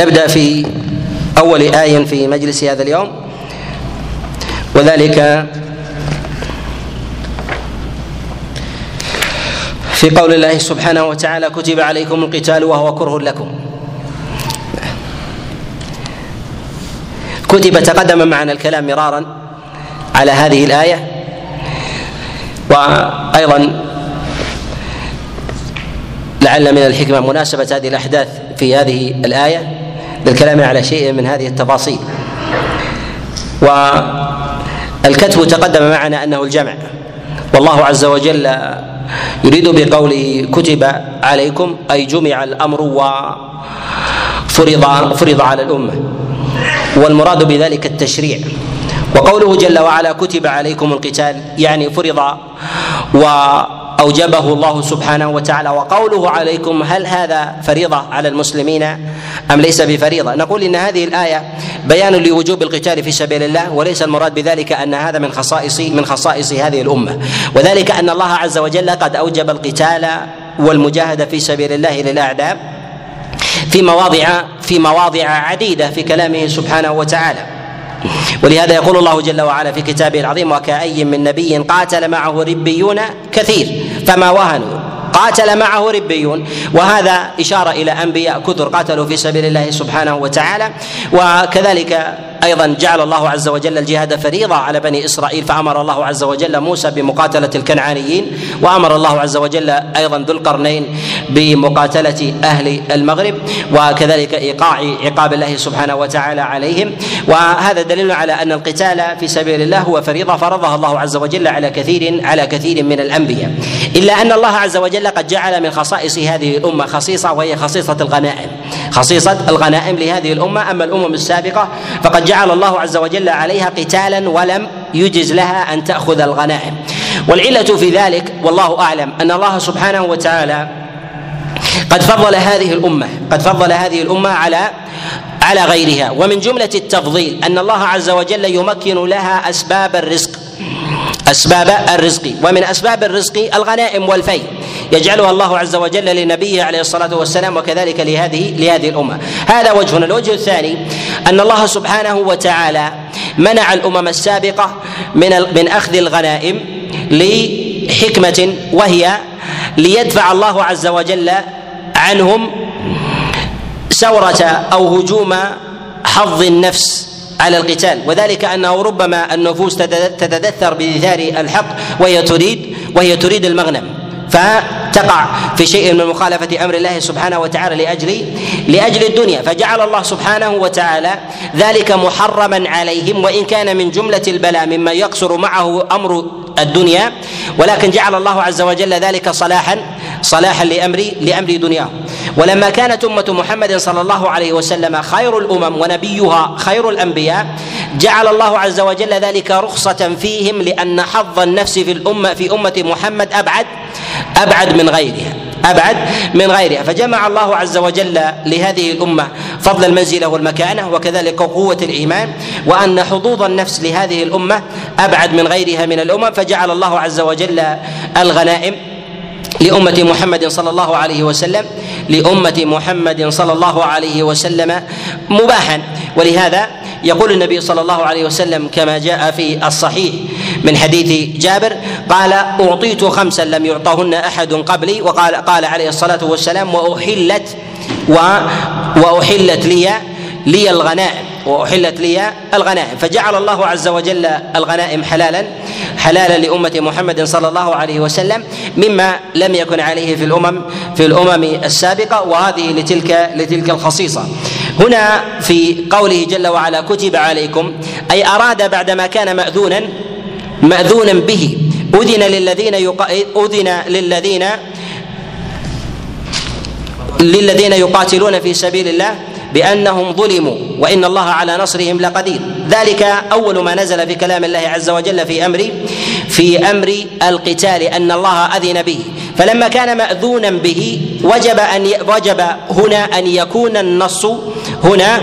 نبدأ في أول آية في مجلس هذا اليوم. وذلك في قول الله سبحانه وتعالى كتب عليكم القتال وهو كره لكم. كتب تقدم معنا الكلام مرارا على هذه الآية. وأيضا لعل من الحكمة مناسبة هذه الأحداث في هذه الآية. للكلام على شيء من هذه التفاصيل. والكتب تقدم معنا أنه الجمع. والله عز وجل يريد بقوله كتب عليكم أي جمع الأمر وفرض فرض على الأمة. والمراد بذلك التشريع. وقوله جل وعلا كتب عليكم القتال يعني فرض و أوجبه الله سبحانه وتعالى وقوله عليكم هل هذا فريضة على المسلمين أم ليس بفريضة؟ نقول إن هذه الآية بيان لوجوب القتال في سبيل الله وليس المراد بذلك أن هذا من خصائص من خصائص هذه الأمة وذلك أن الله عز وجل قد أوجب القتال والمجاهدة في سبيل الله للأعداء في مواضع في مواضع عديدة في كلامه سبحانه وتعالى ولهذا يقول الله جل وعلا في كتابه العظيم وكأي من نبي قاتل معه ربيون كثير فما وهنوا؟ قاتل معه ربيون. وهذا إشارة إلى أنبياء كثر قاتلوا في سبيل الله سبحانه وتعالى وكذلك أيضا جعل الله عز وجل الجهاد فريضة على بني إسرائيل فأمر الله عز وجل موسى بمقاتلة الكنعانيين وأمر الله عز وجل أيضا ذو القرنين بمقاتلة أهل المغرب وكذلك إيقاع عقاب الله سبحانه وتعالى عليهم. وهذا دليل على أن القتال في سبيل الله هو فريضة فرضها الله عز وجل على كثير على كثير من الأنبياء. إلا أن الله عز وجل قد جعل من خصائص هذه الأمة خصيصة وهي خصيصة الغنائم. خصيصة الغنائم لهذه الأمة. أما الأمم السابقة فقد جعل الله عز وجل عليها قتالا ولم يجز لها أن تأخذ الغنائم. والعلة في ذلك والله أعلم أن الله سبحانه وتعالى قد فضل هذه الأمة قد فضل هذه الأمة على على غيرها. ومن جملة التفضيل أن الله عز وجل يمكن لها أسباب الرزق أسباب الرزق. ومن أسباب الرزق الغنائم والفي يجعلها الله عز وجل لنبيه عليه الصلاة والسلام وكذلك لهذه لهذه الأمة. هذا وجه الوجه الثاني أن الله سبحانه وتعالى منع الأمم السابقة من من أخذ الغنائم لحكمة وهي ليدفع الله عز وجل عنهم ثورة أو هجوم حظ النفس. على القتال. وذلك أنه ربما النفوس تتدثر بإثار الحق وهي تريد وهي تريد المغنم. فتقع في شيء من مخالفة أمر الله سبحانه وتعالى لأجل لأجل الدنيا. فجعل الله سبحانه وتعالى ذلك محرما عليهم وإن كان من جملة البلاء مما يقصر معه أمر الدنيا. ولكن جعل الله عز وجل ذلك صلاحا صلاحا لأمر لأمر دنياهم ولما كانت أمة محمد صلى الله عليه وسلم خير الأمم ونبيها خير الأنبياء جعل الله عز وجل ذلك رخصة فيهم لأن حظ النفس في الأمة في أمة محمد أبعد أبعد من غيرها أبعد من غيرها. فجمع الله عز وجل لهذه الأمة فضل المنزله والمكانة وكذلك قوة الإيمان وأن حظوظ النفس لهذه الأمة أبعد من غيرها من الأمم. فجعل الله عز وجل الغنائم لأمة محمد صلى الله عليه وسلم لأمة محمد صلى الله عليه وسلم مباحا. ولهذا يقول النبي صلى الله عليه وسلم كما جاء في الصحيح من حديث جابر قال أعطيت خمسا لم يعطهن أحد قبلي. وقال قال عليه الصلاة والسلام وأحلت و وأحلت لي لي الغنائم. وأحلت لي الغنائم. فجعل الله عز وجل الغنائم حلالا حلالا لأمة محمد صلى الله عليه وسلم مما لم يكن عليه في الأمم في الأمم السابقة وهذه لتلك لتلك الخصيصة. هنا في قوله جل وعلا كتب عليكم أي أراد بعدما كان ماذونا ماذونا به. أذن للذين يق... أذن للذين للذين يقاتلون في سبيل الله بأنهم ظلموا وإن الله على نصرهم لقدير. ذلك أول ما نزل في كلام الله عز وجل في أمر في أمر القتال أن الله أذن به. فلما كان مأذونا به وجب أن وجب هنا أن يكون النص هنا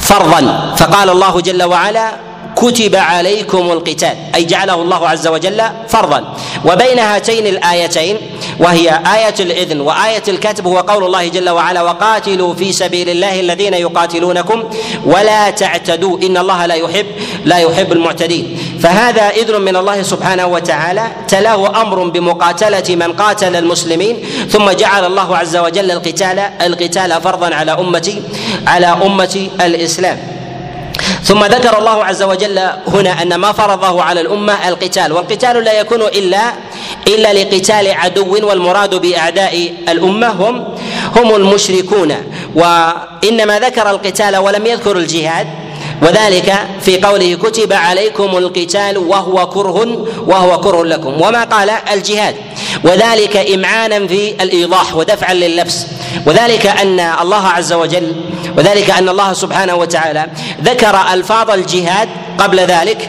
فرضا. فقال الله جل وعلا كتب عليكم القتال أي جعله الله عز وجل فرضا. وبين هاتين الآيتين وهي آية الإذن وآية الكتب هو قول الله جل وعلا وقاتلوا في سبيل الله الذين يقاتلونكم ولا تعتدوا إن الله لا يحب لا يحب المعتدين. فهذا إذن من الله سبحانه وتعالى. تلاه أمر بمقاتلة من قاتل المسلمين ثم جعل الله عز وجل القتال القتال فرضا على أمة على أمة الإسلام. ثم ذكر الله عز وجل هنا أن ما فرضه على الأمة القتال والقتال لا يكون إلا إلا لقتال عدو والمراد بأعداء الأمة هم هم المشركون. وإنما ذكر القتال ولم يذكر الجهاد. وذلك في قوله كتب عليكم القتال وهو كره وهو كره لكم. وما قال الجهاد؟ وذلك إمعانا في الإيضاح ودفعا لللبس وذلك أن الله عز وجل وذلك أن الله سبحانه وتعالى ذكر ألفاظ الجهاد قبل ذلك.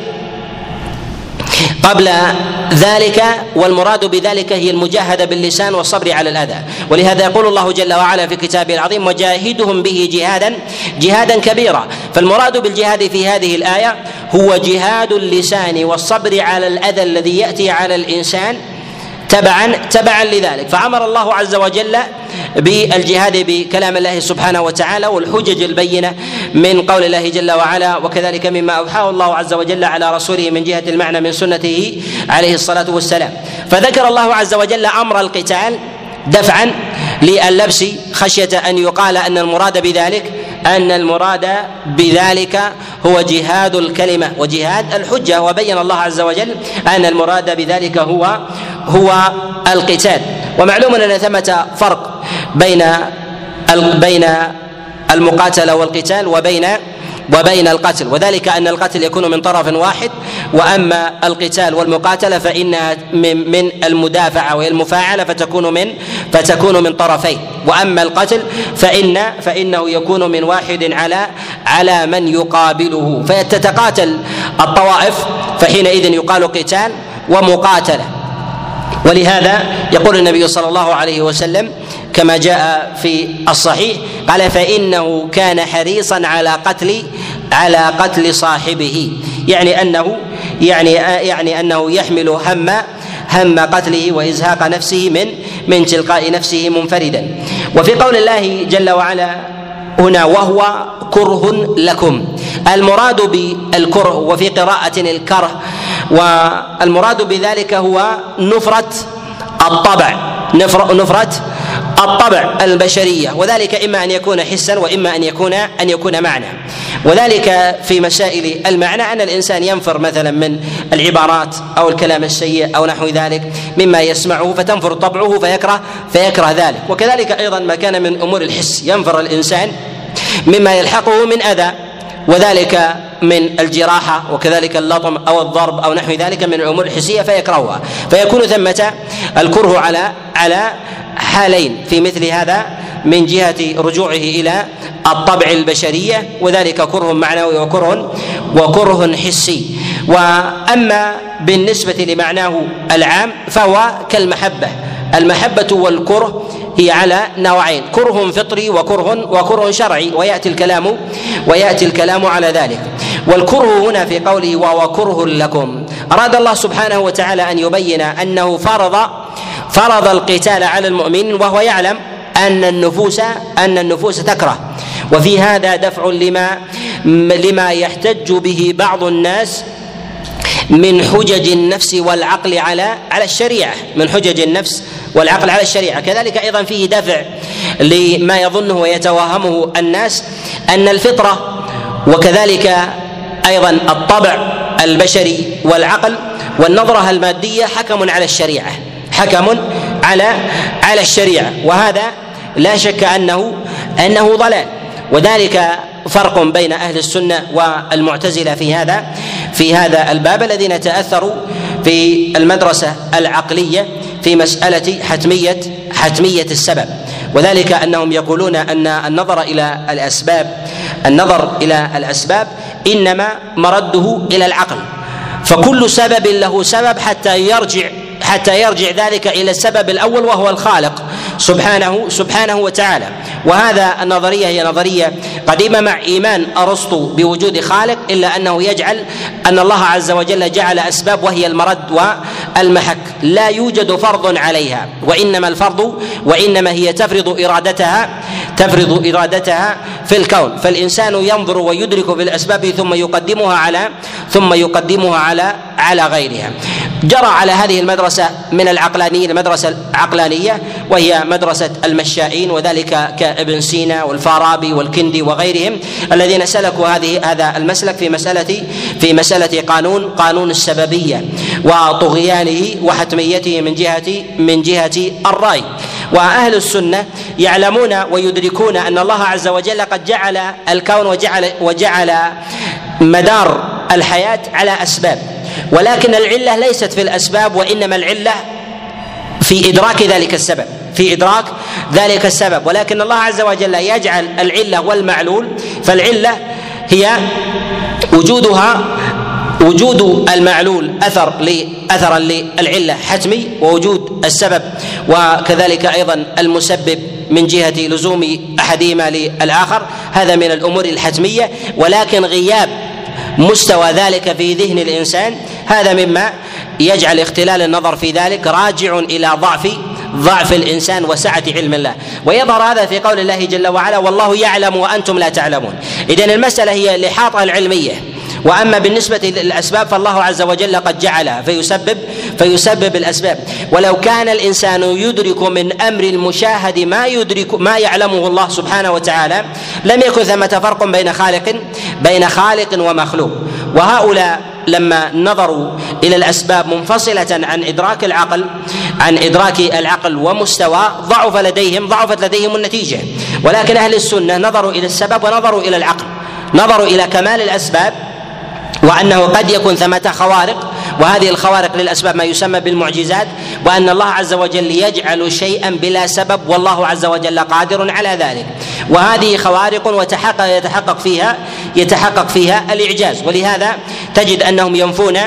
قبل ذلك والمراد بذلك هي المجاهدة باللسان والصبر على الأذى. ولهذا يقول الله جل وعلا في كتابه العظيم وجاهدهم به جهادا جهادا كبيرا. فالمراد بالجهاد في هذه الآية هو جهاد اللسان والصبر على الأذى الذي يأتي على الإنسان تبعا تبعا لذلك. فأمر الله عز وجل بالجهاد بكلام الله سبحانه وتعالى والحجج البينة من قول الله جل وعلا وكذلك مما أوحاه الله عز وجل على رسوله من جهة المعنى من سنته عليه الصلاة والسلام. فذكر الله عز وجل أمر القتال دفعا للبس خشية أن يقال أن المراد بذلك أن المراد بذلك هو جهاد الكلمة وجهاد الحجة. وبين الله عز وجل أن المراد بذلك هو هو القتال. ومعلوم أن ثمه فرق بين بين المقاتله والقتال وبين وبين القتل وذلك أن القتل يكون من طرف واحد وأما القتال والمقاتلة فإنها من المدافعة وهي المفاعله فتكون من فتكون من طرفين. وأما القتل فان فإنه يكون من واحد على على من يقابله. فتتقاتل الطوائف فحينئذ يقال قتال ومقاتلة. ولهذا يقول النبي صلى الله عليه وسلم كما جاء في الصحيح قال فإنه كان حريصا على قتل على قتل صاحبه. يعني أنه يعني يعني أنه يحمل هم هم قتله وإزهاق نفسه من من تلقاء نفسه منفردا. وفي قول الله جل وعلا هنا وهو كره لكم. المراد بالكره وفي قراءة الكره والمراد بذلك هو نفرة الطبع. نفرة الطبع. البشرية. وذلك إما أن يكون حسا وإما أن يكون أن يكون معنى. وذلك في مسائل المعنى أن الإنسان ينفر مثلا من العبارات أو الكلام السيء أو نحو ذلك مما يسمعه فتنفر طبعه فيكره فيكره ذلك. وكذلك أيضا ما كان من أمور الحس. ينفر الإنسان مما يلحقه من أذى. وذلك من الجراحة وكذلك اللطم أو الضرب أو نحو ذلك من الأمور الحسية فيكرهها. فيكون ثمة الكره على على حالين في مثل هذا من جهة رجوعه إلى الطبع البشرية وذلك كره معنوي وكره وكره حسي. وأما بالنسبة لمعناه العام فهو كالمحبة. المحبة والكره هي على نوعين كره فطري وكره وكره شرعي ويأتي الكلام ويأتي الكلام على ذلك. والكره هنا في قوله وهو كره لكم. أراد الله سبحانه وتعالى أن يبين أنه فرض فرض القتال على المؤمنين وهو يعلم أن النفوس أن النفوس تكره. وفي هذا دفع لما لما يحتج به بعض الناس من حجج النفس والعقل على على الشريعة. من حجج النفس والعقل على الشريعة. كذلك أيضا فيه دفع لما يظنه ويتوهمه الناس أن الفطرة وكذلك أيضا الطبع البشري والعقل والنظرة المادية حكم على الشريعة. حكم على على الشريعة. وهذا لا شك انه أنه ضلال. وذلك فرق بين أهل السنة والمعتزلة في هذا في هذا الباب الذين تأثروا في المدرسة العقلية في مسألة حتمية حتمية السبب. وذلك أنهم يقولون أن النظر إلى الأسباب النظر إلى الأسباب إنما مرده إلى العقل. فكل سبب له سبب حتى يرجع حتى يرجع ذلك إلى السبب الأول وهو الخالق. سبحانه سبحانه وتعالى. وهذا النظرية هي نظرية قديمة مع إيمان أرسطو بوجود خالق إلا أنه يجعل أن الله عز وجل جعل أسباب وهي المرد والمحك لا يوجد فرض عليها وإنما الفرض وإنما هي تفرض ارادتها تفرض إرادتها في الكون. فالإنسان ينظر ويدرك بالاسباب ثم يقدمها على ثم يقدمها على على غيرها. جرى على هذه المدرسة من العقلانيين المدرسة العقلانية وهي مدرسة المشائين وذلك كابن سينا والفارابي والكندي وغيرهم الذين سلكوا هذه هذا المسلك في مسألة في مسألة قانون قانون السببية وطغيانه وحتميته من جهة من جهة الرأي. وأهل السنة يعلمون ويدركون أن الله عز وجل قد جعل الكون وجعل وجعل مدار الحياة على أسباب. ولكن العلة ليست في الأسباب وإنما العلة في إدراك ذلك السبب. في إدراك ذلك السبب. ولكن الله عز وجل يجعل العلة والمعلول فالعلة هي وجودها وجود المعلول أثر أثرا للعلة حتمي ووجود السبب وكذلك أيضا المسبب من جهة لزوم أحدهما للآخر. هذا من الأمور الحتمية. ولكن غياب مستوى ذلك في ذهن الإنسان هذا مما يجعل اختلال النظر في ذلك راجع إلى ضعف ضعف الإنسان وسعة علم الله. ويظهر هذا في قول الله جل وعلا والله يعلم وأنتم لا تعلمون. اذا المسألة هي الاحاطه العلمية. وأما بالنسبة للأسباب فالله عز وجل قد جعلها فيسبب فيسبب الأسباب. ولو كان الإنسان يدرك من أمر المشاهد ما يدرك ما يعلمه الله سبحانه وتعالى لم يكن ثمة فرق بين خالق بين خالق ومخلوق. وهؤلاء لما نظروا إلى الأسباب منفصلة عن إدراك العقل عن إدراك العقل ومستوى ضعف لديهم ضعفت لديهم النتيجة. ولكن أهل السنة نظروا إلى السبب ونظروا إلى العقل. نظروا إلى كمال الأسباب وأنه قد يكون ثمة خوارق وهذه الخوارق للأسباب ما يسمى بالمعجزات وأن الله عز وجل يجعل شيئا بلا سبب والله عز وجل قادر على ذلك. وهذه خوارق وتحقق يتحقق فيها يتحقق فيها الإعجاز. ولهذا تجد أنهم ينفون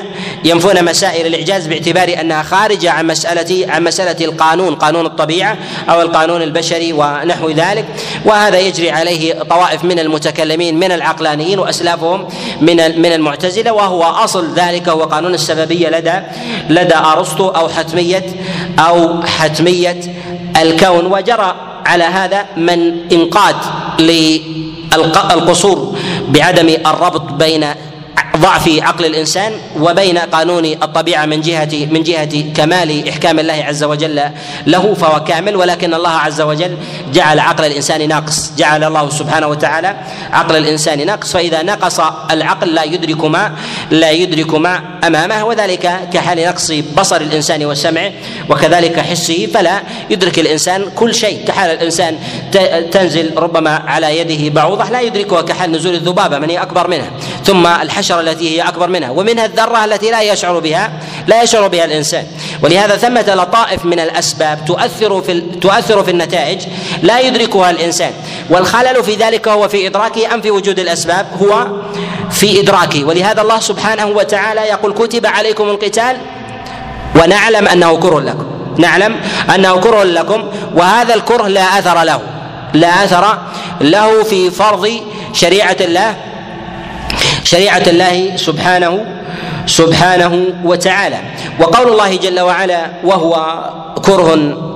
ينفون مسائل الإعجاز باعتبار أنها خارجه عن مساله عن مسألة القانون قانون الطبيعة أو القانون البشري ونحو ذلك. وهذا يجري عليه طوائف من المتكلمين من العقلانيين وأسلافهم من من المعتزلة وهو أصل ذلك هو قانون السببيه لدى لدى أرسطو أو حتميه أو حتمية الكون. وجرى على هذا من انقاد للقصور بعدم الربط بين ضعف عقل الإنسان وبين قانون الطبيعة من جهه من جهة كمال إحكام الله عز وجل له فهو كامل ولكن الله عز وجل جعل عقل الإنسان ناقص. جعل الله سبحانه وتعالى عقل الإنسان ناقص. فإذا نقص العقل لا يدرك ما لا يدرك ما أمامه وذلك كحال نقص بصر الإنسان وسمعه وكذلك حسه فلا يدرك الإنسان كل شيء. كحال الإنسان تنزل ربما على يده بعوضة لا يدركها كحال نزول الذبابة من هي أكبر منها ثم الحشره التي هي أكبر منها ومنها الذرة التي لا يشعر بها لا يشعر بها الإنسان. ولهذا ثمة لطائف من الأسباب تؤثر في تؤثر في النتائج لا يدركها الإنسان. والخلل في ذلك هو في ادراكه ام في وجود الأسباب هو في ادراكه ولهذا الله سبحانه وتعالى يقول كتب عليكم القتال ونعلم أنه كره لكم نعلم أنه كره لكم وهذا الكره لا أثر له لا أثر له في فرض شريعة الله شريعة الله سبحانه سبحانه وتعالى. وقول الله جل وعلا وهو كره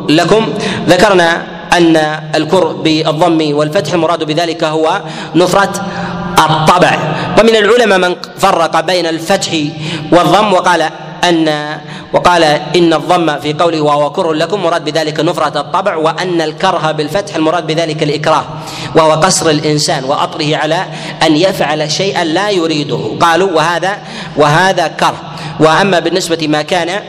لكم. ذكرنا أن الكره بالضم والفتح المراد بذلك هو نفرة الطبع. ومن العلماء من فرق بين الفتح والضم وقال ان وقال إن الضم في قوله وهو كره لكم مراد بذلك نفرة الطبع وأن الكره بالفتح المراد بذلك الإكراه. وهو قصر الإنسان وأطره على أن يفعل شيئا لا يريده. قالوا وهذا وهذا كره وأما بالنسبة ما كان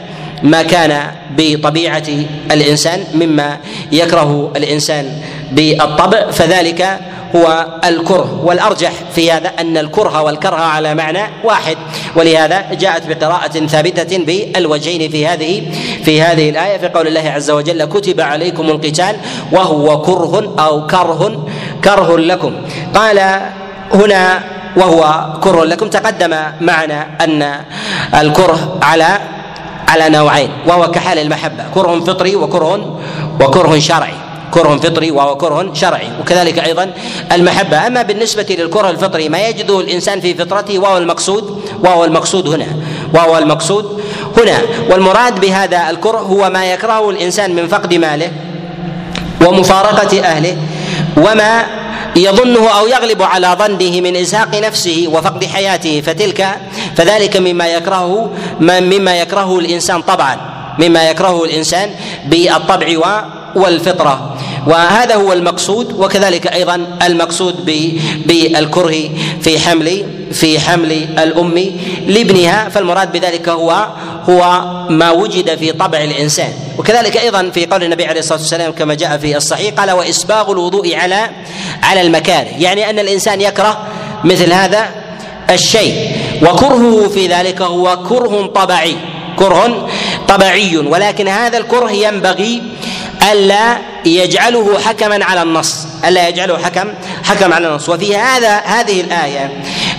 ما كان بطبيعة الإنسان مما يكره الإنسان بالطبع فذلك هو الكره والأرجح في هذا أن الكره والكره على معنى واحد. ولهذا جاءت بقراءة ثابتة بالوجهين في هذه في هذه الآية. في قول الله عز وجل كتب عليكم القتال وهو كره أو كره كره لكم. قال هنا وهو كره لكم. تقدم معنا أن الكره على على نوعين وهو كحال المحبة كره فطري وكره وكره شرعي. كره فطري وهو كره شرعي. وكذلك أيضا المحبة. أما بالنسبة للكره الفطري ما يجده الإنسان في فطرته وهو المقصود وهو المقصود هنا وهو المقصود هنا. والمراد بهذا الكره هو ما يكرهه الإنسان من فقد ماله ومفارقة أهله وما يظنه أو يغلب على ظنه من إزهاق نفسه وفقد حياته فتلك. فذلك مما يكرهه مما يكرهه الإنسان طبعا مما يكرهه الإنسان بالطبع والفطرة. وهذا هو المقصود وكذلك أيضا المقصود بالكره في حمل في حمل الأم لابنها فالمراد بذلك هو هو ما وجد في طبع الإنسان. وكذلك أيضا في قول النبي عليه الصلاة والسلام كما جاء في الصحيح قال وإسباغ الوضوء على على المكاره. يعني أن الإنسان يكره مثل هذا الشيء. وكرهه في ذلك هو كره طبعي كره طبعي. ولكن هذا الكره ينبغي ألا يجعله حكما على النص ألا يجعله حكم حكم على النص. وفي هذا هذه الآية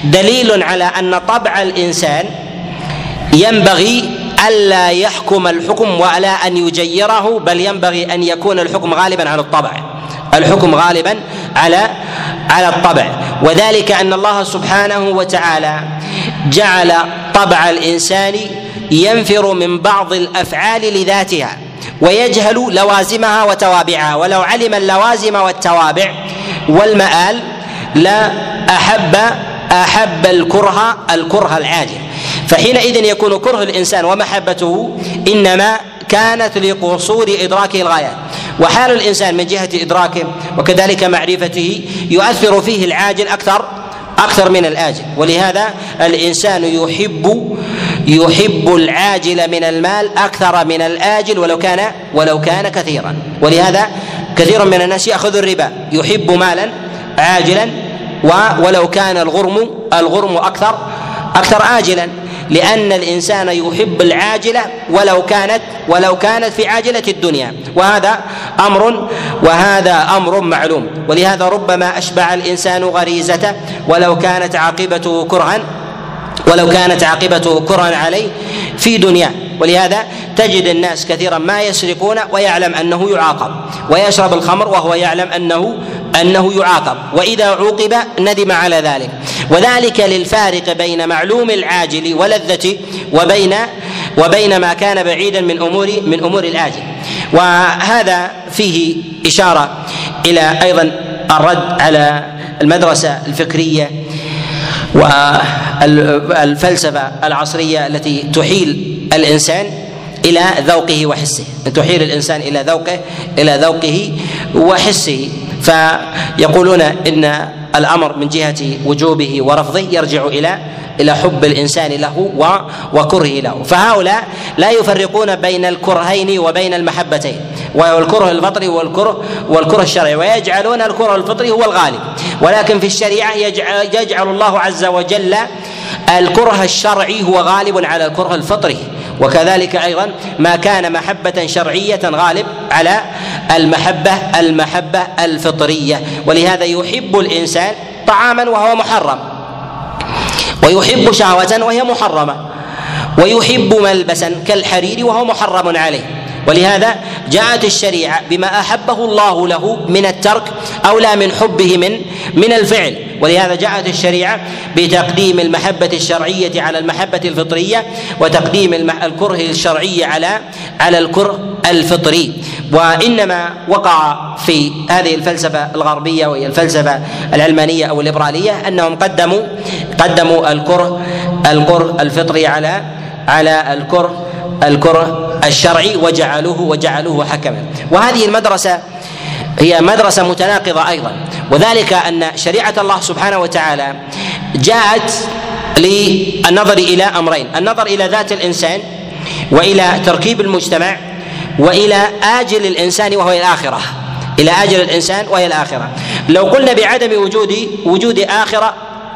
دليل على أن طبع الإنسان ينبغي ألا يحكم الحكم ولا أن يجيره بل ينبغي أن يكون الحكم غالبا على الطبع. الحكم غالبا على على الطبع. وذلك أن الله سبحانه وتعالى جعل طبع الإنسان ينفر من بعض الأفعال لذاتها. ويجهل لوازمها وتوابعها. ولو علم اللوازم والتوابع والمآل لا أحب أحب الكره الكره العاجل. فحينئذ يكون كره الإنسان ومحبته إنما كانت لقصور إدراكه الغايات وحال الإنسان من جهة إدراكه وكذلك معرفته يؤثر فيه العاجل أكثر أكثر من الآجل. ولهذا الإنسان يحب يحب العاجل من المال أكثر من الآجل ولو كان ولو كان كثيرا. ولهذا كثير من الناس يأخذ الربا. يحب مالا عاجلا ولو كان الغرم الغرم أكثر أكثر عاجلا لأن الإنسان يحب العاجلة ولو كانت ولو كانت في عاجلة الدنيا. وهذا أمر وهذا أمر معلوم. ولهذا ربما أشبع الإنسان غريزته ولو كانت عاقبته كرها. ولو كانت عاقبته كرها عليه في دنياه. ولهذا تجد الناس كثيرا ما يسرقون ويعلم أنه يعاقب ويشرب الخمر وهو يعلم أنه أنه يعاقب وإذا عوقب ندم على ذلك. وذلك للفارق بين معلوم العاجل ولذته وبين وبين ما كان بعيدا من أمور من أمور الآجل. وهذا فيه إشارة إلى أيضا الرد على المدرسة الفكرية والفلسفة العصرية التي تحيل الإنسان إلى ذوقه وحسه تحيل الإنسان إلى ذوقه إلى ذوقه وحسه. فيقولون إن الأمر من جهة وجوبه ورفضه يرجع إلى إلى حب الإنسان له وكرهه له. فهؤلاء لا يفرقون بين الكرهين وبين المحبتين. وهو الكره الفطري والكره والكره الشرعي. ويجعلون الكره الفطري هو الغالب. ولكن في الشريعة يجعل, يجعل الله عز وجل الكره الشرعي هو غالب على الكره الفطري. وكذلك أيضا ما كان محبة شرعية غالب على المحبة المحبة الفطرية ولهذا يحب الإنسان طعاما وهو محرم ويحب شهوة وهي محرمة ويحب ملبسا كالحرير وهو محرم عليه. ولهذا جاءت الشريعة بما أحبه الله له من الترك أو لا من حبه من من الفعل. ولهذا جاءت الشريعة بتقديم المحبة الشرعية على المحبة الفطرية وتقديم الكره الشرعي على على الكره الفطري. وإنما وقع في هذه الفلسفة الغربية وهي الفلسفة العلمانية أو الليبرالية أنهم قدموا قدموا الكره الكره الفطري على على الكره الكره الشرعي وجعلوه وجعلوه حكما. وهذه المدرسة هي مدرسة متناقضة أيضا. وذلك أن شريعة الله سبحانه وتعالى جاءت للنظر إلى أمرين. النظر إلى ذات الإنسان وإلى تركيب المجتمع وإلى آجل الإنسان وهو الآخرة. إلى آجل الإنسان وهي الآخرة. لو قلنا بعدم وجود وجود آخرة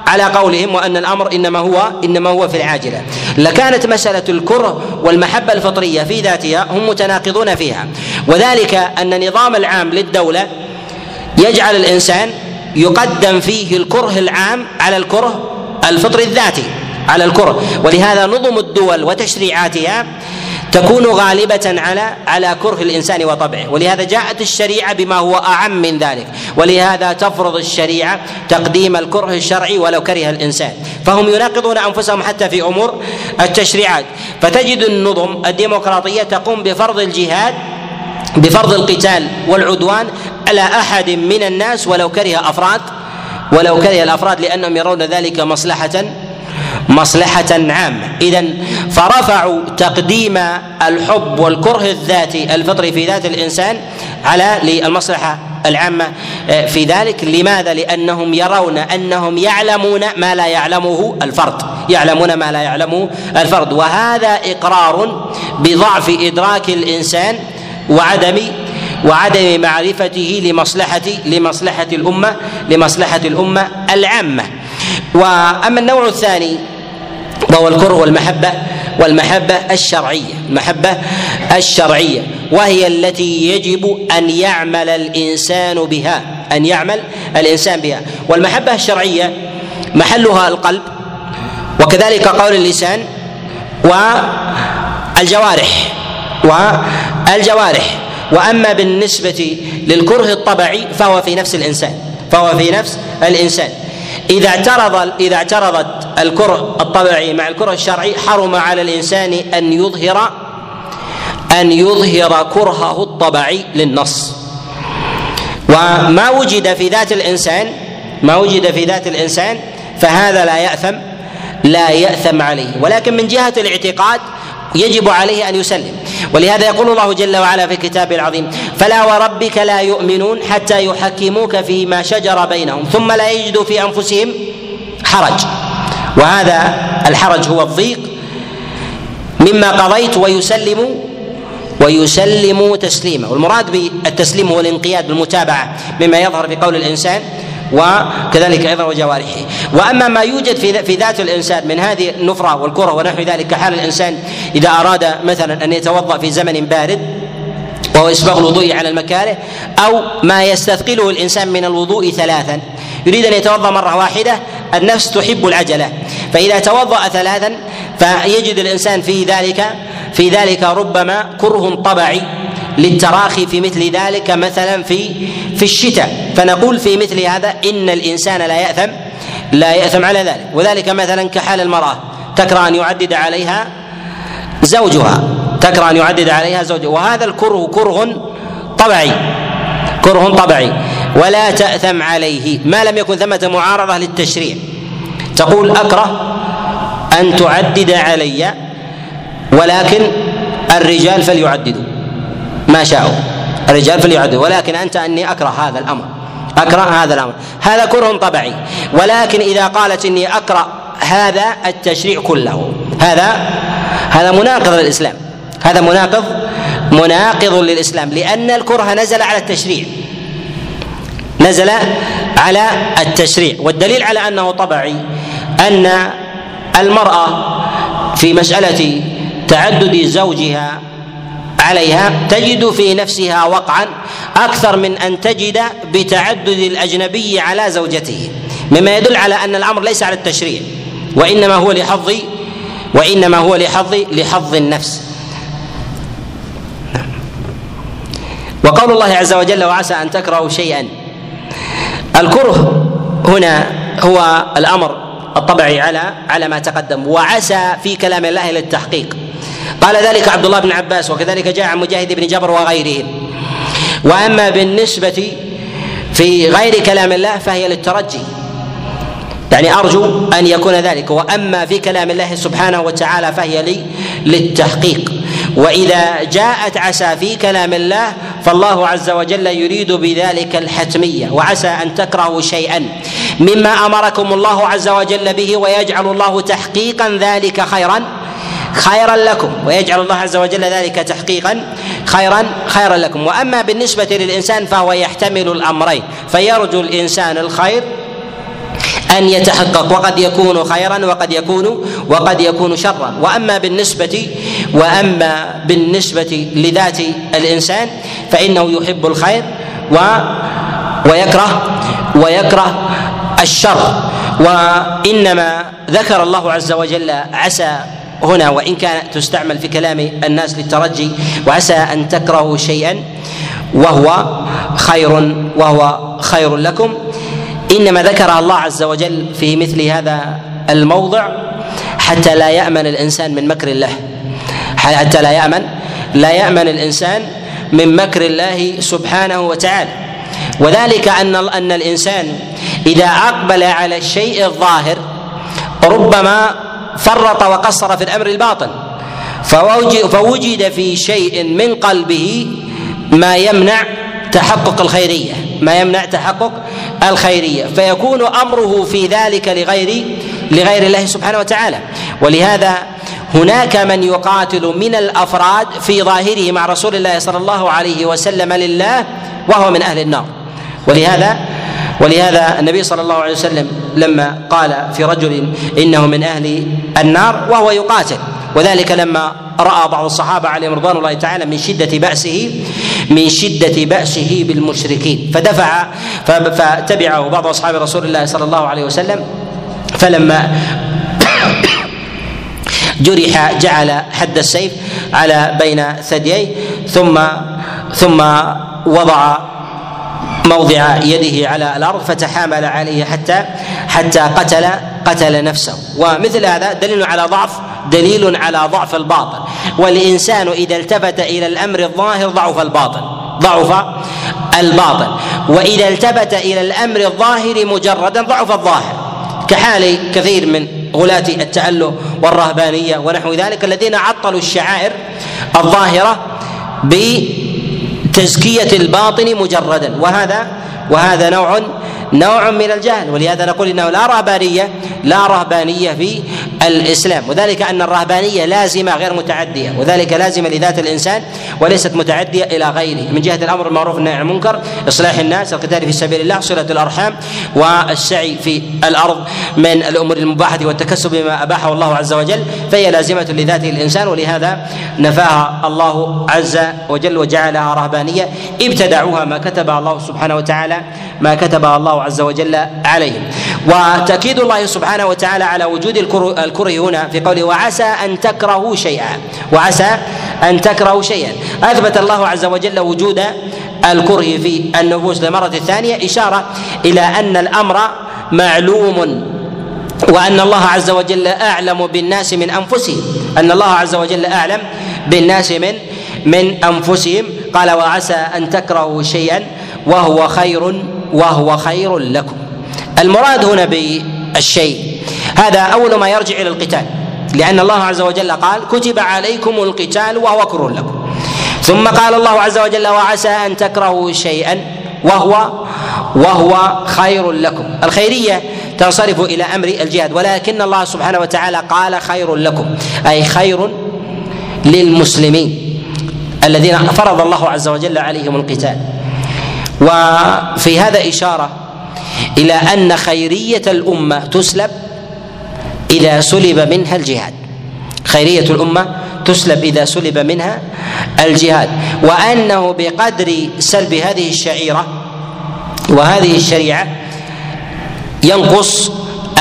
على قولهم وأن الأمر إنما هو إنما هو في العاجلة. لكانت مسألة الكره والمحبة الفطرية في ذاتها هم متناقضون فيها. وذلك أن النظام العام للدولة يجعل الإنسان يقدم فيه الكره العام على الكره الفطري الذاتي على الكره. ولهذا نظم الدول وتشريعاتها تكون غالبة على على كره الإنسان وطبعه. ولهذا جاءت الشريعة بما هو أعم من ذلك. ولهذا تفرض الشريعة تقديم الكره الشرعي ولو كره الإنسان. فهم يناقضون أنفسهم حتى في أمور التشريعات. فتجد النظم الديمقراطية تقوم بفرض الجهاد بفرض القتال والعدوان على أحد من الناس ولو كره أفراد ولو كره الأفراد لأنهم يرون ذلك مصلحة مصلحة عامة. إذا فرفعوا تقديم الحب والكره الذاتي الفطري في ذات الإنسان على للمصلحة العامة. آه، في ذلك لماذا؟ لأنهم يرون أنهم يعلمون ما لا يعلمه الفرد. يعلمون ما لا يعلمه الفرد. وهذا إقرار بضعف إدراك الإنسان وعدم وعدم معرفته لمصلحة لمصلحة الأمة لمصلحة الأمة العامة. وأما النوع الثاني وهو الكره والمحبة والمحبة الشرعية المحبة الشرعية وهي التي يجب أن يعمل الإنسان بها أن يعمل الإنسان بها. والمحبة الشرعية محلها القلب وكذلك قول اللسان والجوارح والجوارح. وأما بالنسبة للكره الطبعي فهو في نفس الإنسان فهو في نفس الإنسان. إذا اعترض إذا اعترضت الكره الطبعي مع الكره الشرعي حرم على الإنسان أن يظهر أن يظهر كرهه الطبعي للنص. وما وجد في ذات الانسان ما وجد في ذات الإنسان فهذا لا ياثم لا يأثم عليه. ولكن من جهة الاعتقاد يجب عليه أن يسلم. ولهذا يقول الله جل وعلا في كتابه العظيم فلا وربك لا يؤمنون حتى يحكموك فيما شجر بينهم ثم لا يجدوا في أنفسهم حرج. وهذا الحرج هو الضيق مما قضيت ويسلموا ويسلموا تسليما. والمراد بالتسليم هو الانقياد بالمتابعة مما يظهر في قول الإنسان وكذلك أيضا وجوارحه. وأما ما يوجد في في ذات الإنسان من هذه النفرة والكرة ونحو ذلك كحال الإنسان إذا أراد مثلا أن يتوضأ في زمن بارد وهو إسباغ الوضوء على المكاره أو ما يستثقله الإنسان من الوضوء ثلاثا. يريد أن يتوضأ مرة واحدة النفس تحب العجلة. فإذا توضأ ثلاثا فيجد الإنسان في ذلك في ذلك ربما كره طبعي. للتراخي في مثل ذلك مثلا في في الشتاء. فنقول في مثل هذا إن الإنسان لا يأثم لا يأثم على ذلك. وذلك مثلا كحال المرأة. تكره أن يعدد عليها زوجها. تكره أن يعدد عليها زوجها. وهذا الكره كره طبعي. كره طبعي. ولا تأثم عليه. ما لم يكن ثمة معارضة للتشريع. تقول أكره أن تعدد علي ولكن الرجال فليعددوا. ما شاءوا. الرجال فليعدوا ولكن أنت أني أكره هذا الأمر. أكره هذا الأمر. هذا كره طبعي ولكن إذا قالت إني أكره هذا التشريع كله. هذا هذا مناقض للإسلام. هذا مناقض مناقض للإسلام. لأن الكره نزل على التشريع. نزل على التشريع. والدليل على أنه طبعي أن المرأة في مسألة تعدد زوجها عليها تجد في نفسها وقعا أكثر من أن تجد بتعدد الأجنبي على زوجته. مما يدل على أن الأمر ليس على التشريع وإنما هو لحظ وإنما هو لحظ لحظ النفس. وقول الله عز وجل وعسى أن تكرهوا شيئا. الكره هنا هو الأمر الطبعي على على ما تقدم. وعسى في كلام الله للتحقيق. قال ذلك عبد الله بن عباس وكذلك جاء عن مجاهد بن جبر وغيرهم وأما بالنسبة في غير كلام الله فهي للترجي. يعني أرجو أن يكون ذلك. وأما في كلام الله سبحانه وتعالى فهي لي للتحقيق. وإذا جاءت عسى في كلام الله فالله عز وجل يريد بذلك الحتمية وعسى أن تكرهوا شيئا. مما أمركم الله عز وجل به ويجعل الله تحقيقا ذلك خيرا. خيرا لكم ويجعل الله عز وجل ذلك تحقيقا خيرا خيرا لكم. وأما بالنسبة للإنسان فهو يحتمل الأمرين فيرجو الإنسان الخير أن يتحقق وقد يكون خيرا وقد يكون وقد يكون شرا. وأما بالنسبة وأما بالنسبة لذات الإنسان فإنه يحب الخير و ويكره ويكره الشر. وإنما ذكر الله عز وجل عسى هنا وإن كانت تستعمل في كلام الناس للترجي وعسى أن تكرهوا شيئا وهو خير وهو خير لكم. إنما ذكرها الله عز وجل في مثل هذا الموضع حتى لا يأمن الإنسان من مكر الله. حتى لا يأمن لا يأمن الإنسان من مكر الله سبحانه وتعالى. وذلك أن أن الإنسان إذا أقبل على الشيء الظاهر ربما فرط وقصر في الأمر الباطن فوجد في شيء من قلبه ما يمنع تحقق الخيرية. ما يمنع تحقق الخيرية. فيكون أمره في ذلك لغير لغير الله سبحانه وتعالى. ولهذا هناك من يقاتل من الأفراد في ظاهره مع رسول الله صلى الله عليه وسلم لله وهو من أهل النار. ولهذا ولهذا النبي صلى الله عليه وسلم لما قال في رجل إنه من أهل النار وهو يقاتل وذلك لما رأى بعض الصحابة عليهم رضوان الله تعالى من شدة بأسه من شدة بأسه بالمشركين. فدفع فتبعه بعض أصحاب رسول الله صلى الله عليه وسلم فلما جرح جعل حد السيف على بين ثدييه ثم ثم وضع موضع يده على الأرض فتحامل عليه حتى حتى قتل قتل نفسه. ومثل هذا دليل على ضعف دليل على ضعف الباطن والإنسان إذا التفت إلى الأمر الظاهر ضعف الباطن ضعف الباطن وإذا التفت إلى الأمر الظاهر مجردا ضعف الظاهر. كحال كثير من غلاة التأله والرهبانية ونحو ذلك الذين عطلوا الشعائر الظاهرة بتزكية الباطن مجردا. وهذا وهذا نوع نوع من الجهل ولهذا نقول إنه لا رهبانية لا رهبانية في الإسلام. وذلك أن الرهبانية لازمة غير متعدية وذلك لازمة لذات الإنسان وليست متعدية إلى غيره. من جهة الأمر بالمعروف والنهي عن المنكر إصلاح الناس القتال في سبيل الله صلة الأرحام والسعي في الأرض من الأمور المباحة والتكسب بما أباحه الله عز وجل فهي لازمة لذاته الإنسان. ولهذا نفاها الله عز وجل وجعلها رهبانية. ابتدعوها ما كتبها الله سبحانه وتعالى ما كتبها الله عز وجل عليهم. وتأكيد الله سبحانه وتعالى على وجود الكره هنا في قوله وعسى أن تكرهوا شيئا. وعسى أن تكرهوا شيئا. أثبت الله عز وجل وجود الكره في النفوس. للمرة الثانية إشارة إلى أن الأمر معلوم وأن الله عز وجل أعلم بالناس من أنفسهم. أن الله عز وجل أعلم بالناس من من أنفسهم. قال وعسى أن تكرهوا شيئا وهو خير وهو خير لكم. المراد هنا بالشيء. هذا أول ما يرجع إلى القتال. لأن الله عز وجل قال كتب عليكم القتال وهو كر لكم. ثم قال الله عز وجل وعسى أن تكرهوا شيئا وهو وهو خير لكم. الخيرية تنصرف إلى أمر الجهاد. ولكن الله سبحانه وتعالى قال خير لكم. أي خير للمسلمين الذين فرض الله عز وجل عليهم القتال. وفي هذا إشارة إلى أن خيرية الأمة تسلب إذا سلب منها الجهاد. خيرية الأمة تسلب إذا سلب منها الجهاد. وأنه بقدر سلب هذه الشعيرة وهذه الشريعة ينقص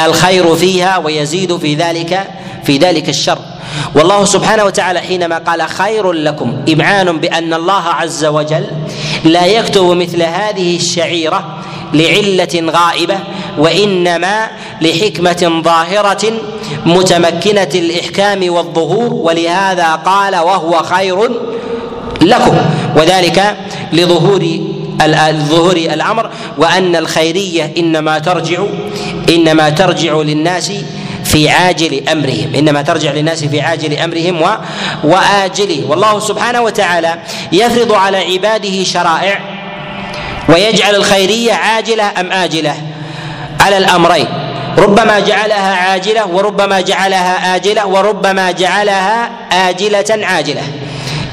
الخير فيها ويزيد في ذلك في ذلك الشر. والله سبحانه وتعالى حينما قال خير لكم إمعان بأن الله عز وجل لا يكتب مثل هذه الشعيرة لعلة غائبة وإنما لحكمة ظاهرة متمكنة الإحكام والظهور ولهذا قال وهو خير لكم وذلك لظهور ظهور الأمر وأن الخيرية إنما ترجع إنما ترجع للناس في عاجل أمرهم. إنما ترجع للناس في عاجل أمرهم و... وآجله. والله سبحانه وتعالى يفرض على عباده شرائع ويجعل الخيرية عاجلة أم آجلة؟ على الأمرين. ربما جعلها عاجلة وربما جعلها آجلة وربما جعلها آجلة عاجلة.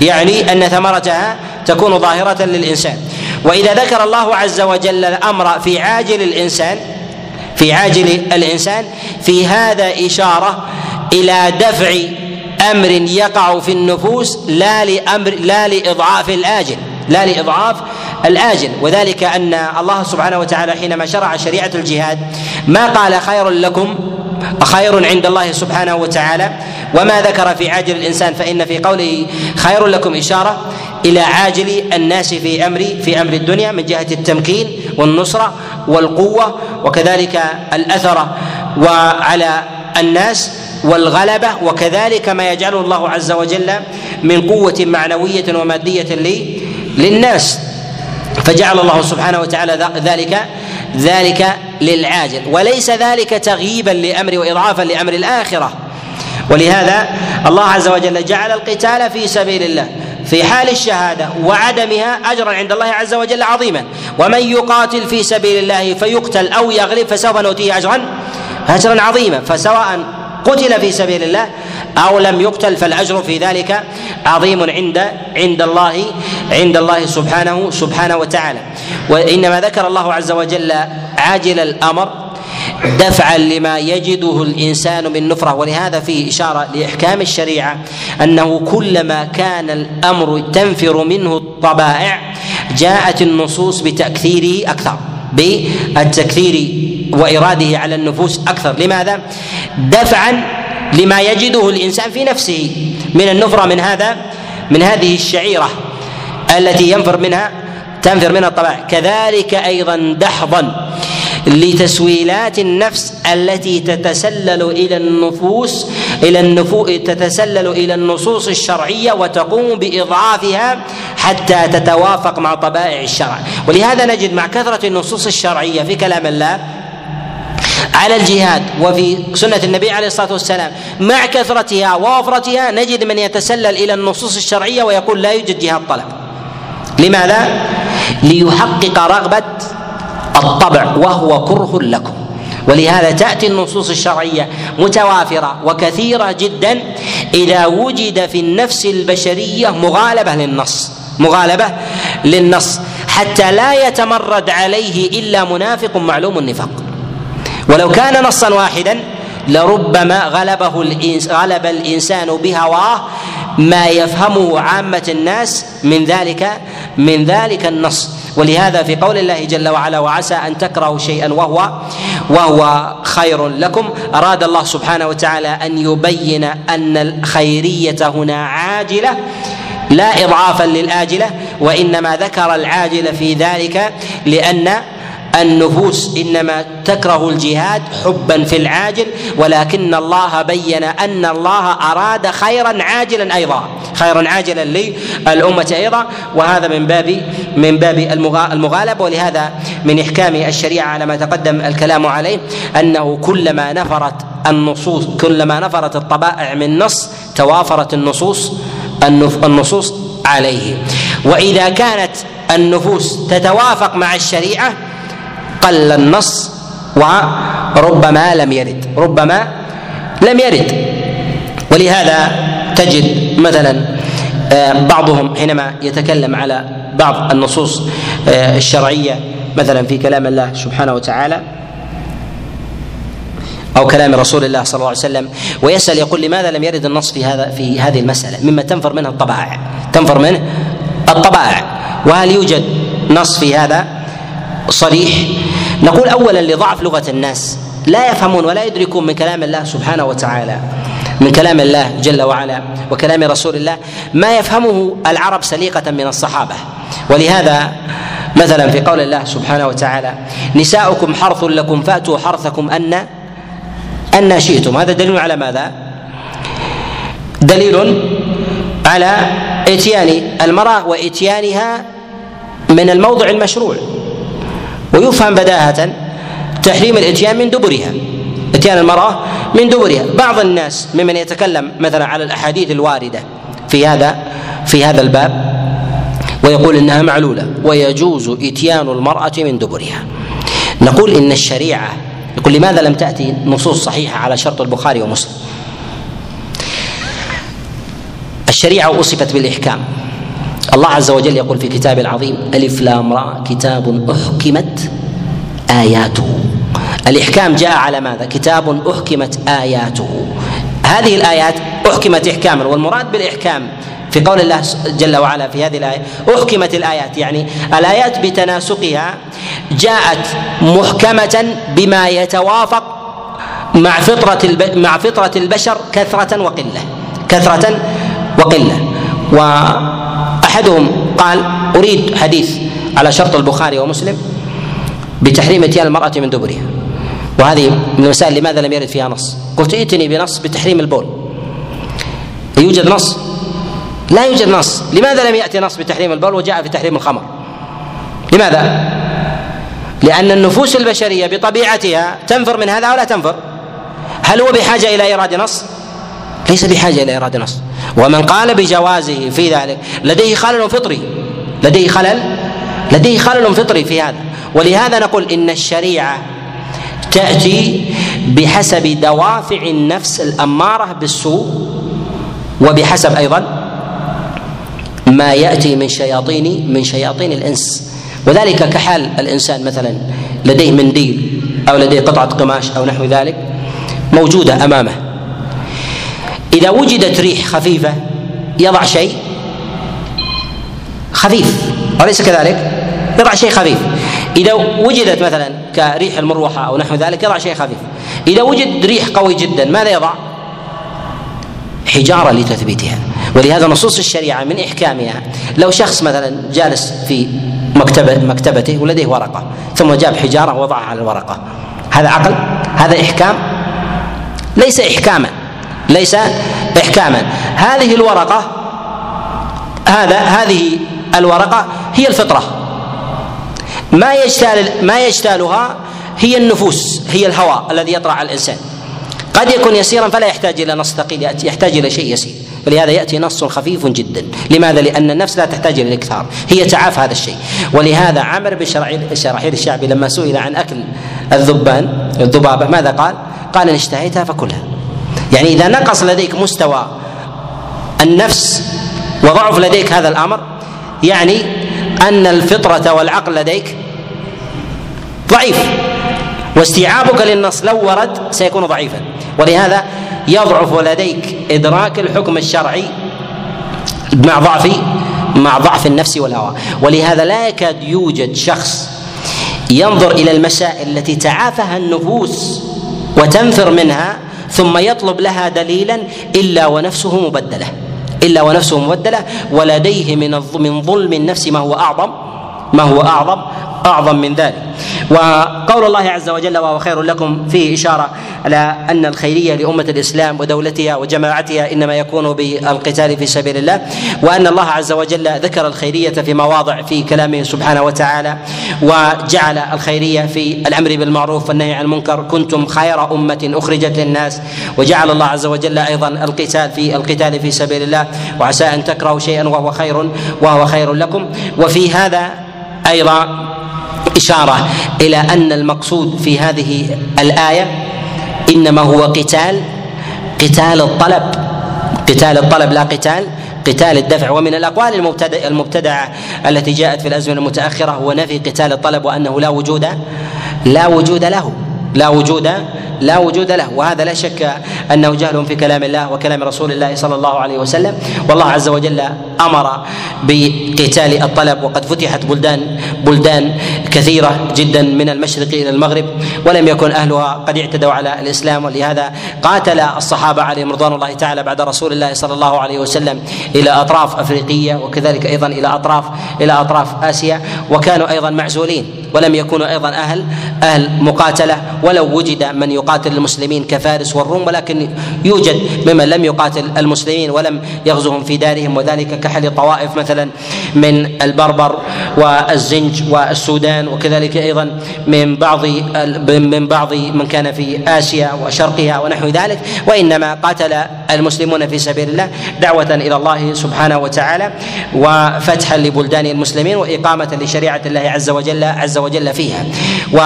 يعني أن ثمرتها تكون ظاهرة للإنسان. وإذا ذكر الله عز وجل الأمر في عاجل الإنسان في عاجل الإنسان في هذا إشارة إلى دفع أمر يقع في النفوس لا لأمر لا لإضعاف الآجل لا لإضعاف الآجل. وذلك أن الله سبحانه وتعالى حينما شرع شريعة الجهاد ما قال خير لكم خير عند الله سبحانه وتعالى وما ذكر في عاجل الإنسان فإن في قوله خير لكم إشارة إلى عاجل الناس في أمر في أمر الدنيا من جهة التمكين والنصرة والقوة وكذلك الأثر وعلى الناس والغلبة وكذلك ما يجعله الله عز وجل من قوة معنوية ومادية للناس. فجعل الله سبحانه وتعالى ذلك ذلك للعاجل. وليس ذلك تغييبا لامر واضعافا لأمر الآخرة. ولهذا الله عز وجل جعل القتال في سبيل الله في حال الشهادة وعدمها اجرا عند الله عز وجل عظيما. ومن يقاتل في سبيل الله فيقتل أو يغلب فسوف نؤتيه اجرا اجرا عظيما. فسواء قتل في سبيل الله أو لم يقتل فالأجر في ذلك عظيم عند عند الله عند الله سبحانه سبحانه وتعالى. وإنما ذكر الله عز وجل عاجل الأمر دفعا لما يجده الإنسان من نفرة. ولهذا فيه إشارة لإحكام الشريعة أنه كلما كان الأمر تنفر منه الطبائع جاءت النصوص بتأكثيره أكثر بالتكثير وإراده على النفوس أكثر. لماذا؟ دفعا لما يجده الإنسان في نفسه من النفرة من هذا من هذه الشعيرة التي ينفر منها تنفر منها الطبائع. كذلك أيضا دحضا لتسويلات النفس التي تتسلل إلى النفوس إلى النفو تتسلل إلى النصوص الشرعية وتقوم بإضعافها حتى تتوافق مع طبائع الشرع ولهذا نجد مع كثرة النصوص الشرعية في كلام الله على الجهاد وفي سنة النبي عليه الصلاة والسلام مع كثرتها ووفرتها نجد من يتسلل إلى النصوص الشرعية ويقول لا يوجد جهاد طلب لماذا؟ ليحقق رغبة الطبع وهو كره لكم. ولهذا تأتي النصوص الشرعية متوافرة وكثيرة جدا إذا وجد في النفس البشرية مغالبة للنص مغالبة للنص حتى لا يتمرد عليه إلا منافق معلوم النفاق. ولو كان نصا واحدا لربما غلبه الإنس غلب الإنسان بهواه ما يفهمه عامة الناس من ذلك من ذلك النص. ولهذا في قول الله جل وعلا وعسى أن تكرهوا شيئا وهو وهو خير لكم. أراد الله سبحانه وتعالى أن يبين أن الخيرية هنا عاجلة لا اضعافا للآجلة وإنما ذكر العاجل في ذلك لأن النفوس إنما تكره الجهاد حبا في العاجل ولكن الله بين أن الله أراد خيرا عاجلا أيضا. خيرا عاجلا للأمة أيضا. وهذا من باب من باب المغالبة. ولهذا من إحكام الشريعة على ما تقدم الكلام عليه أنه كلما نفرت النصوص كلما نفرت الطبائع من نص توافرت النصوص النصوص عليه. وإذا كانت النفوس تتوافق مع الشريعة قل النص وربما لم يرد ربما لم يرد. ولهذا تجد مثلا آه، بعضهم حينما يتكلم على بعض النصوص آه، الشرعية مثلا في كلام الله سبحانه وتعالى أو كلام رسول الله صلى الله عليه وسلم ويسأل يقول لماذا لم يرد النص في هذا في هذه المسألة؟ مما تنفر منها الطبائع. تنفر منه الطبائع. وهل يوجد نص في هذا؟ صريح. نقول اولا لضعف لغة الناس. لا يفهمون ولا يدركون من كلام الله سبحانه وتعالى من كلام الله جل وعلا وكلام رسول الله. ما يفهمه العرب سليقة من الصحابة. ولهذا مثلا في قول الله سبحانه وتعالى نساؤكم حرث لكم فأتوا حرثكم أن أن شئتم. هذا دليل على ماذا؟ دليل على إتيان المرأة وإتيانها من الموضع المشروع. ويفهم بداهة تحريم الإتيان من دبرها. إتيان المرأة من دبرها. بعض الناس ممن يتكلم مثلا على الأحاديث الواردة في هذا في هذا الباب ويقول إنها معلولة ويجوز إتيان المرأة من دبرها. نقول إن الشريعة يقول لماذا لم تأتي نصوص صحيحة على شرط البخاري ومسلم؟ الشريعة وصفت بالإحكام. الله عز وجل يقول في كتابه العظيم ألف لام را كتاب أحكمت آياته. الإحكام جاء على ماذا؟ كتاب أحكمت آياته. هذه الآيات أحكمت إحكاما والمراد بالإحكام في قول الله جل وعلا في هذه الآية أحكمت الآيات يعني الآيات بتناسقها جاءت محكمة بما يتوافق مع فطرة مع فطرة البشر كثرة وقلة كثرة وقلة. وأحدهم قال أريد حديث على شرط البخاري ومسلم بتحريم إتيان المرأة من دبرها. وهذه من المسائل لماذا لم يرد فيها نص؟ قلت ائتني بنص بتحريم البول. يوجد نص؟ لا يوجد نص. لماذا لم يأتي نص بتحريم البول وجاء في تحريم الخمر؟ لماذا؟ لأن النفوس البشرية بطبيعتها تنفر من هذا ولا تنفر؟ هل هو بحاجة إلى إيراد نص؟ ليس بحاجة إلى إيراد نص. ومن قال بجوازه في ذلك لديه خلل فطري. لديه خلل؟ لديه خلل فطري في هذا. ولهذا نقول إن الشريعة تأتي بحسب دوافع النفس الأمارة بالسوء وبحسب أيضا ما يأتي من شياطين من شياطين الإنس. وذلك كحال الإنسان مثلا لديه منديل أو لديه قطعة قماش أو نحو ذلك موجودة أمامه. إذا وجدت ريح خفيفة يضع شيء خفيف أليس كذلك؟ يضع شيء خفيف. إذا وجدت مثلا كريح المروحة أو نحو ذلك يضع شيء خفيف. إذا وجد ريح قوي جدا ماذا يضع؟ حجارة لتثبيتها. ولهذا نصوص الشريعة من إحكامها لو شخص مثلا جالس في مكتبة مكتبته ولديه ورقة ثم جاب حجارة ووضعها على الورقة هذا عقل؟ هذا إحكام؟ ليس إحكاما. ليس إحكاما. هذه الورقة هذا هذه الورقة هي الفطرة. ما يجتال ما يجتالها هي النفوس هي الهوى الذي يطرأ على الإنسان. قد يكون يسيرا فلا يحتاج إلى نص ثقيل يحتاج إلى شيء يسير. ولهذا يأتي نص خفيف جدا. لماذا؟ لأن النفس لا تحتاج إلى الإكثار. هي تعاف هذا الشيء. ولهذا عمر بن شراحيل الشعبي لما سئل عن أكل الذبان الذبابة ماذا قال؟ قال إن اشتهيتها فكلها. يعني إذا نقص لديك مستوى النفس وضعف لديك هذا الأمر يعني أن الفطرة والعقل لديك ضعيف واستيعابك للنص لو ورد سيكون ضعيفا. ولهذا يضعف لديك إدراك الحكم الشرعي مع ضعف مع ضعف النفس والهوى. ولهذا لا يكاد يوجد شخص ينظر إلى المسائل التي تعافها النفوس وتنفر منها ثم يطلب لها دليلا إلا ونفسه مبدلة. إلا ونفسه مبدلة. ولديه من من ظلم النفس ما هو أعظم؟ ما هو أعظم؟ أعظم من ذلك. وقول الله عز وجل وهو خير لكم فيه إشارة على أن الخيرية لأمة الإسلام ودولتها وجماعتها إنما يكون بالقتال في سبيل الله وأن الله عز وجل ذكر الخيرية في مواضع في كلامه سبحانه وتعالى وجعل الخيرية في الأمر بالمعروف والنهي عن المنكر. كنتم خير أمة أخرجت للناس وجعل الله عز وجل أيضا القتال في القتال في سبيل الله. وعسى أن تكرهوا شيئا وهو خير وهو خير لكم. وفي هذا أيضا إشارة إلى أن المقصود في هذه الآية إنما هو قتال قتال الطلب قتال الطلب لا قتال قتال الدفع. ومن الأقوال المبتدع المبتدعة التي جاءت في الأزمنة المتأخرة هو نفي قتال الطلب وأنه لا وجود لا وجود له. لا وجود لا وجود له. وهذا لا شك أنه جهل في كلام الله وكلام رسول الله صلى الله عليه وسلم. والله عز وجل أمر بقتال الطلب وقد فتحت بلدان بلدان كثيرة جدا من المشرق إلى المغرب ولم يكن أهلها قد اعتدوا على الإسلام. ولهذا قاتل الصحابة عليهم رضوان الله تعالى بعد رسول الله صلى الله عليه وسلم إلى أطراف أفريقية وكذلك أيضا إلى أطراف إلى أطراف آسيا وكانوا أيضا معزولين. ولم يكونوا أيضا أهل أهل مقاتلة. ولو وجد من يقاتل المسلمين كفارس والروم ولكن يوجد ممن لم يقاتل المسلمين ولم يغزوهم في دارهم وذلك كحل طوائف مثلا من البربر والزنج والسودان وكذلك أيضا من بعض من بعض من كان في آسيا وشرقها ونحو ذلك. وإنما قاتل المسلمون في سبيل الله دعوة إلى الله سبحانه وتعالى وفتحا لبلدان المسلمين وإقامة لشريعة الله عز وجل عز وجل فيها. و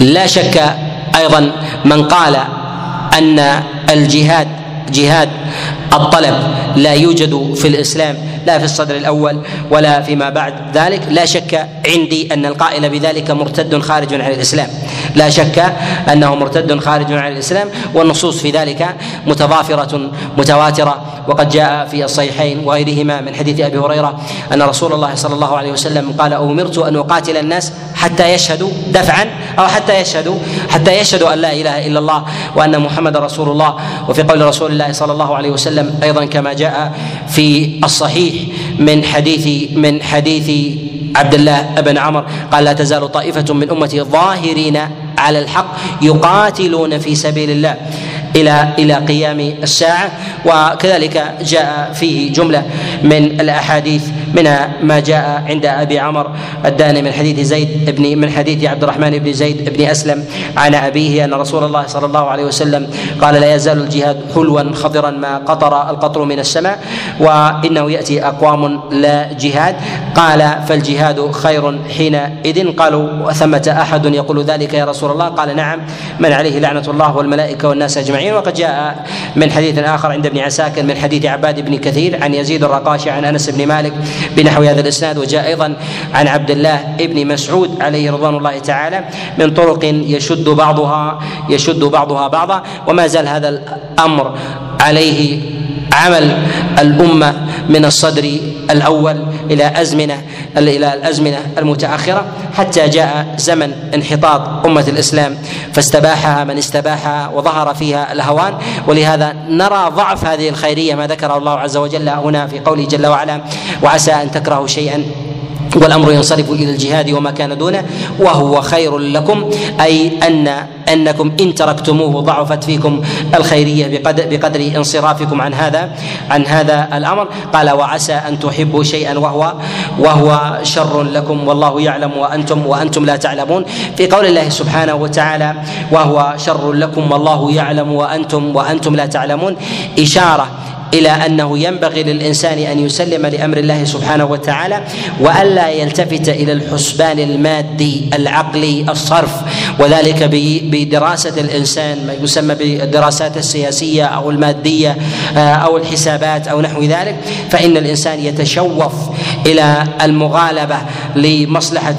لا شك أيضا من قال أن الجهاد جهاد الطلب لا يوجد في الإسلام لا في الصدر الأول ولا فيما بعد ذلك. لا شك عندي أن القائل بذلك مرتد خارج عن الإسلام. لا شك أنه مرتد خارج عن الإسلام والنصوص في ذلك متضافرة متواترة وقد جاء في الصحيحين وغيرهما من حديث أبي هريرة أن رسول الله صلى الله عليه وسلم قال أمرت أن أقاتل الناس حتى يشهدوا دفعا أو حتى يشهدوا حتى يشهدوا أن لا إله إلا الله وأن محمد رسول الله. وفي قول رسول الله صلى الله عليه وسلم أيضا كما جاء في الصحيح من حديث من حديث عبد الله بن عمر قال لا تزال طائفة من أمتي ظاهرين على الحق يقاتلون في سبيل الله إلى إلى قيام الساعة. وكذلك جاء فيه جملة من الأحاديث منها ما جاء عند أبي عمر الداني من حديث زيد بن من حديث عبد الرحمن بن زيد بن أسلم عن أبيه أن رسول الله صلى الله عليه وسلم قال لا يزال الجهاد حلوا خضرا ما قطر القطر من السماء وإنه يأتي أقوام لا جهاد. قال فالجهاد خير حينئذ. قالوا ثمة أحد يقول ذلك يا رسول الله؟ قال نعم. من عليه لعنة الله والملائكة والناس أجمعين. وقد جاء من حديث آخر عند ابن عساكر من حديث عباد بن كثير عن يزيد الرقاشي عن أنس بن مالك بنحو هذا الإسناد وجاء أيضا عن عبد الله بن مسعود عليه رضوان الله تعالى من طرق يشد بعضها يشد بعضها بعضا وما زال هذا الأمر عليه عمل الأمة من الصدر الأول إلى أزمنة إلى الأزمنة المتأخرة حتى جاء زمن انحطاط أمة الإسلام. فاستباحها من استباحها وظهر فيها الهوان. ولهذا نرى ضعف هذه الخيرية ما ذكره الله عز وجل هنا في قوله جل وعلا وعسى أن تكرهوا شيئا والأمر ينصرف إلى الجهاد وما كان دونه وهو خير لكم أي ان أنكم إن تركتموه ضعفت فيكم الخيرية بقدر, بقدر انصرافكم عن هذا عن هذا الأمر. قال وعسى أن تحبوا شيئا وهو وهو شر لكم والله يعلم وأنتم وأنتم لا تعلمون. في قول الله سبحانه وتعالى وهو شر لكم والله يعلم وأنتم وأنتم لا تعلمون. إشارة إلى أنه ينبغي للإنسان أن يسلم لأمر الله سبحانه وتعالى وألا يلتفت إلى الحسبان المادي العقلي الصرف. وذلك بدراسة الإنسان ما يسمى بالدراسات السياسية أو المادية آه، أو الحسابات أو نحو ذلك. فإن الإنسان يتشوف إلى المغالبة لمصلحة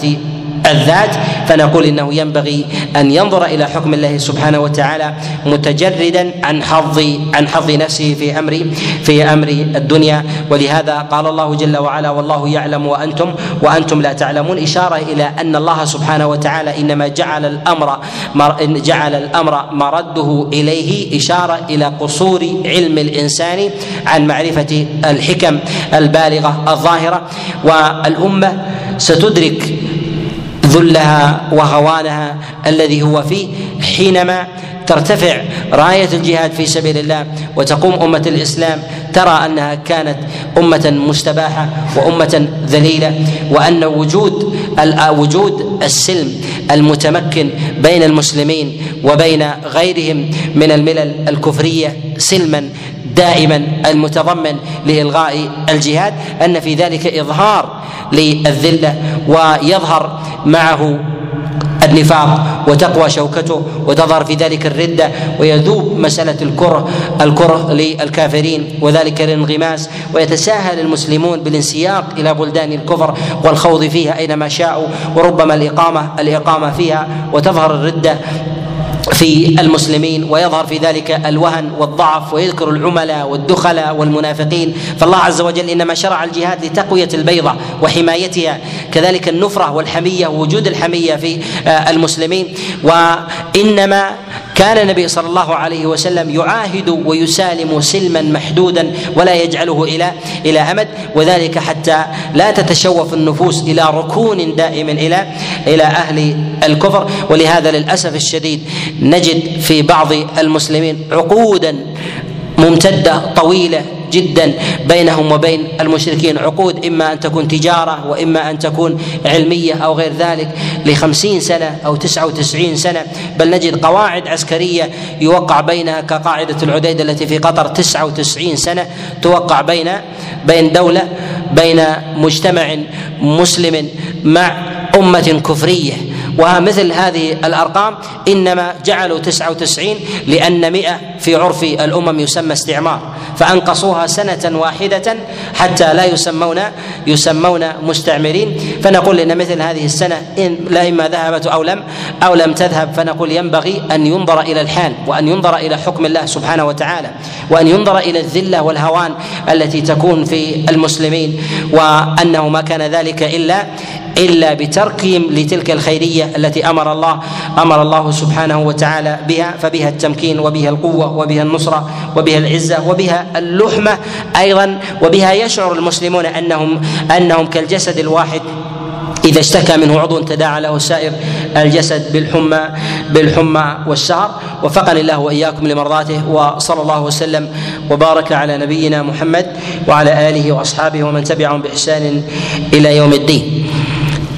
الذات فنقول إنه ينبغي أن ينظر إلى حكم الله سبحانه وتعالى متجردا عن حظ عن حظ نفسه في أمر في أمر الدنيا. ولهذا قال الله جل وعلا والله يعلم وأنتم وأنتم لا تعلمون. إشارة إلى أن الله سبحانه وتعالى إنما جعل الأمر جعل الأمر مرده إليه إشارة إلى قصور علم الإنسان عن معرفة الحكم البالغة الظاهرة. والأمة ستدرك ذلها وهوانها الذي هو فيه حينما ترتفع راية الجهاد في سبيل الله وتقوم أمة الإسلام ترى أنها كانت أمة مستباحة وأمة ذليلة وأن وجود وجود السلم المتمكن بين المسلمين وبين غيرهم من الملل الكفرية سلما دائما المتضمن لإلغاء الجهاد أن في ذلك إظهار للذلة ويظهر معه النفاق وتقوى شوكته وتظهر في ذلك الردة ويذوب مسألة الكره الكره للكافرين وذلك الانغماس. ويتساهل المسلمون بالانسياق إلى بلدان الكفر والخوض فيها أينما شاءوا وربما الإقامة الإقامة فيها. وتظهر الردة في المسلمين ويظهر في ذلك الوهن والضعف ويذكر العملاء والدخلاء والمنافقين. فالله عز وجل إنما شرع الجهاد لتقوية البيضة وحمايتها. كذلك النفرة والحمية ووجود الحمية في آه، المسلمين. وإنما كان النبي صلى الله عليه وسلم يعاهد ويسالم سلما محدودا ولا يجعله إلى إلى أمد وذلك حتى لا تتشوف النفوس إلى ركون دائم إلى إلى أهل الكفر. ولهذا للأسف الشديد نجد في بعض المسلمين عقودا ممتدة طويلة جدا بينهم وبين المشركين عقود إما أن تكون تجارة وإما أن تكون علمية أو غير ذلك لخمسين سنة أو تسعة وتسعين سنة. بل نجد قواعد عسكرية يوقع بينها كقاعدة العديدة التي في قطر تسعة وتسعين سنة توقع بين بين دولة بين مجتمع مسلم مع أمة كفرية. ومثل هذه الأرقام إنما جعلوا تسعة وتسعين لأن مئة في عرف الأمم يسمى استعمار فأنقصوها سنة واحدة حتى لا يسمون يسمون مستعمرين. فنقول إن مثل هذه السنة إن لا إما ذهبت أو لم أو لم تذهب فنقول ينبغي أن ينظر إلى الحال وأن ينظر إلى حكم الله سبحانه وتعالى وأن ينظر إلى الذلة والهوان التي تكون في المسلمين وأنه ما كان ذلك إلا إلا بتركهم لتلك الخيرية التي أمر الله أمر الله سبحانه وتعالى بها فبها التمكين وبها القوة وبها النصرة وبها العزة وبها اللحمة أيضا وبها يشعر المسلمون أنهم أنهم كالجسد الواحد. إذا اشتكى منه عضو تداعى له سائر الجسد بالحمى بالحمى والسهر. وفقني الله وإياكم لمرضاته وصلى الله وسلم وبارك على نبينا محمد وعلى آله وأصحابه ومن تبعهم بإحسان إلى يوم الدين.